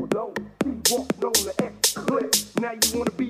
We walk walked on the X clip. Now you wanna be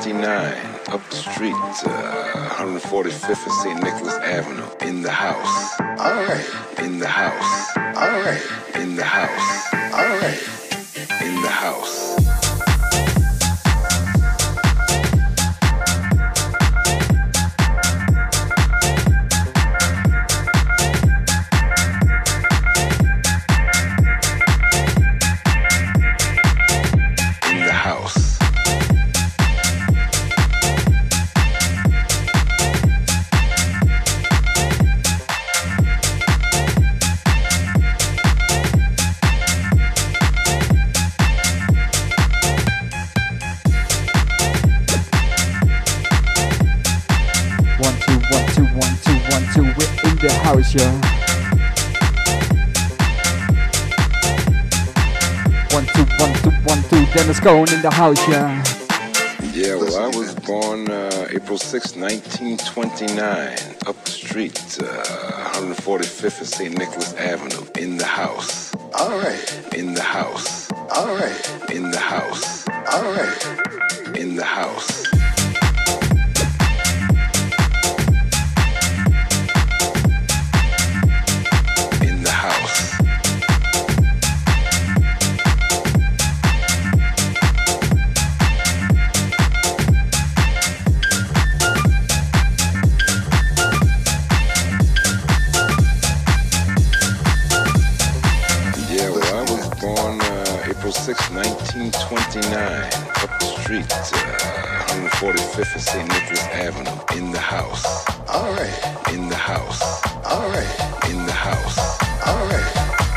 1929, up the street, uh, 145th and. In the house, yeah. Yeah, well, I was born uh, April 6, 1929, up the street, uh, 145th and St. Nicholas Avenue, in the house, All right. in the house, All right. in the house, All right. St. Nicholas Avenue, in the house, All right. in the house, All right. in the house, All right.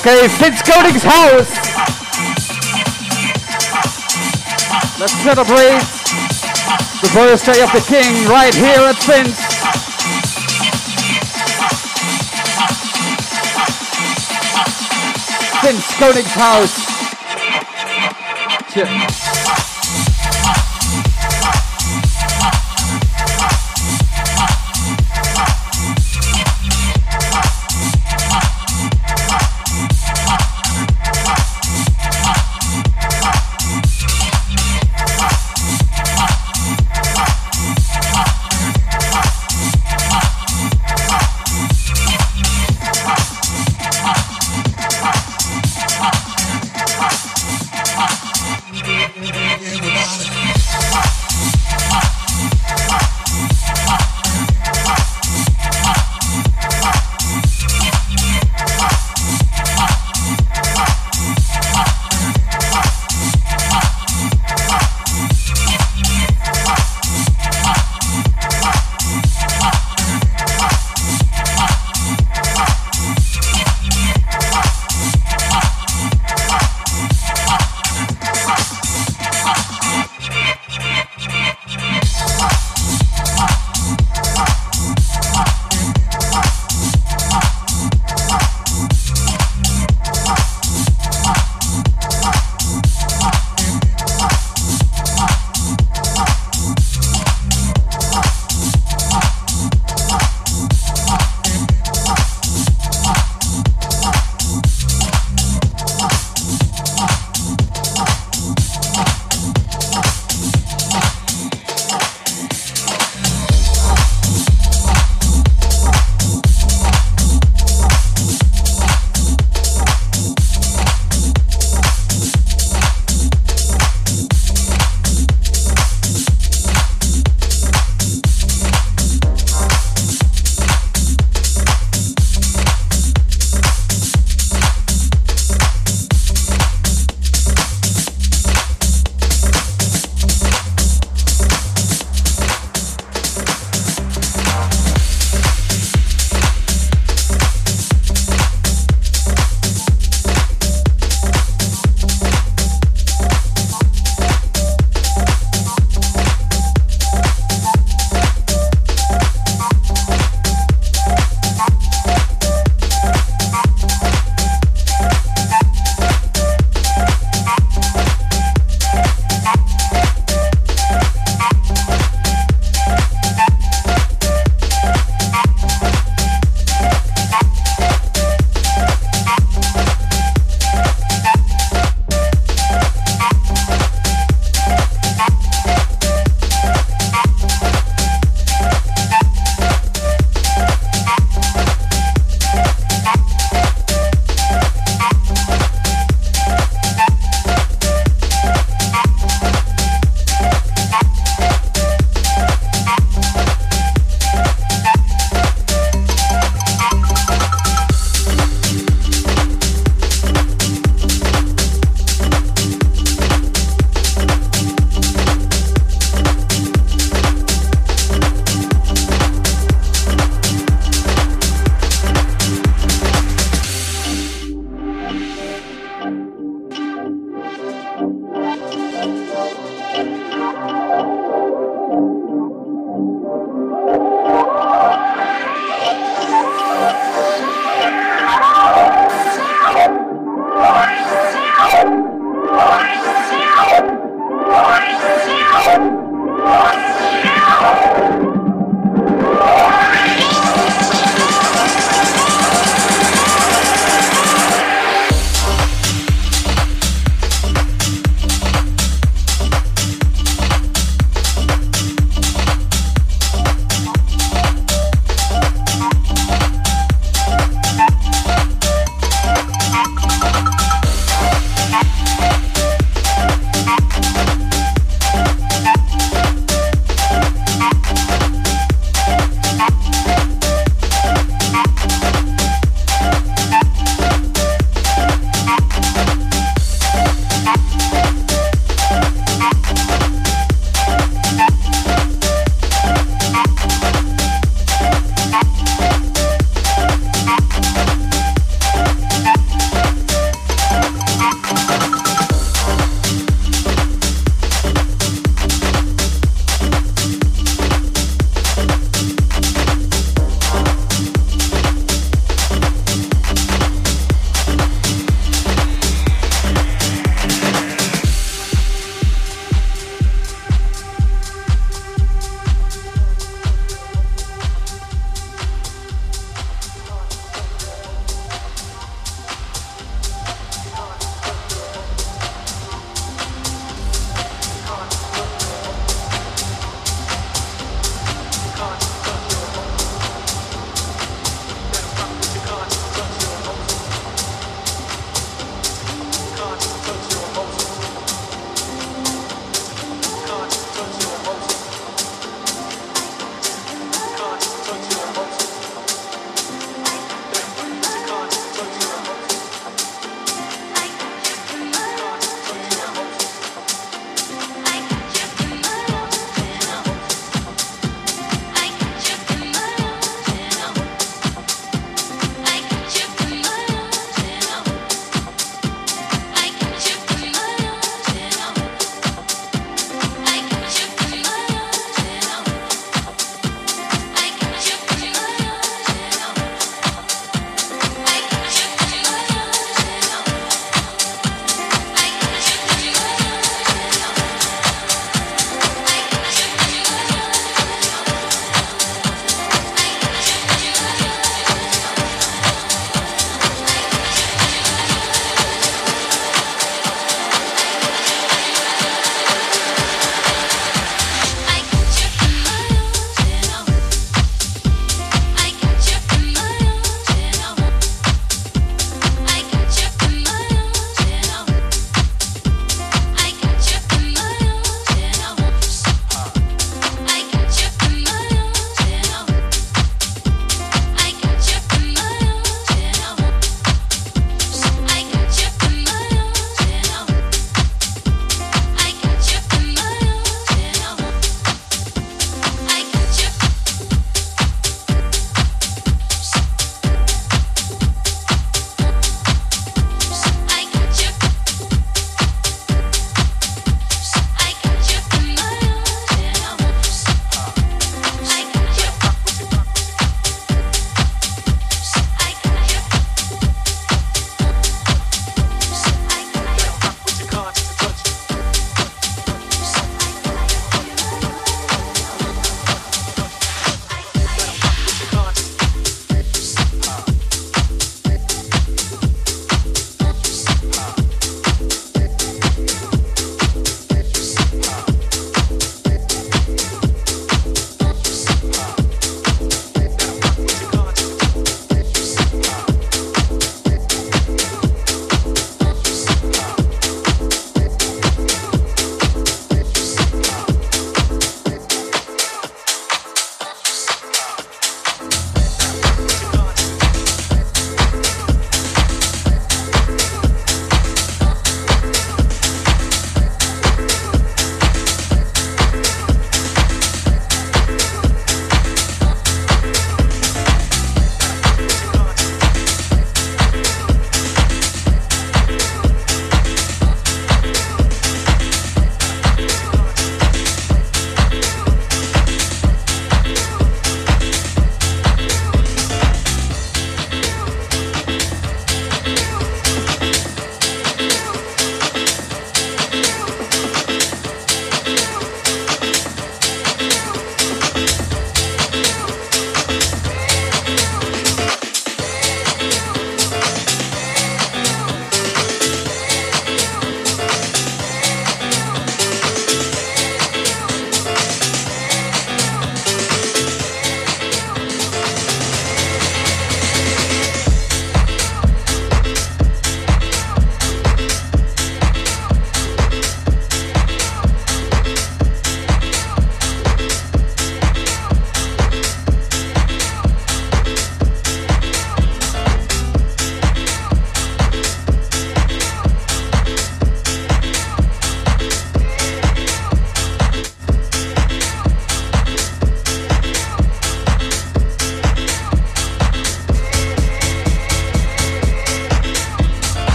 Okay, Vince Koenig's house. Let's celebrate the birthday of the king right here at Vince. Vince Koenig's house. Cheers.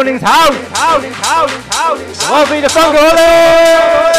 Rowling's house. Rowling's house. Rowling's house. Rowling's house. Rowling's house. Rowling's house.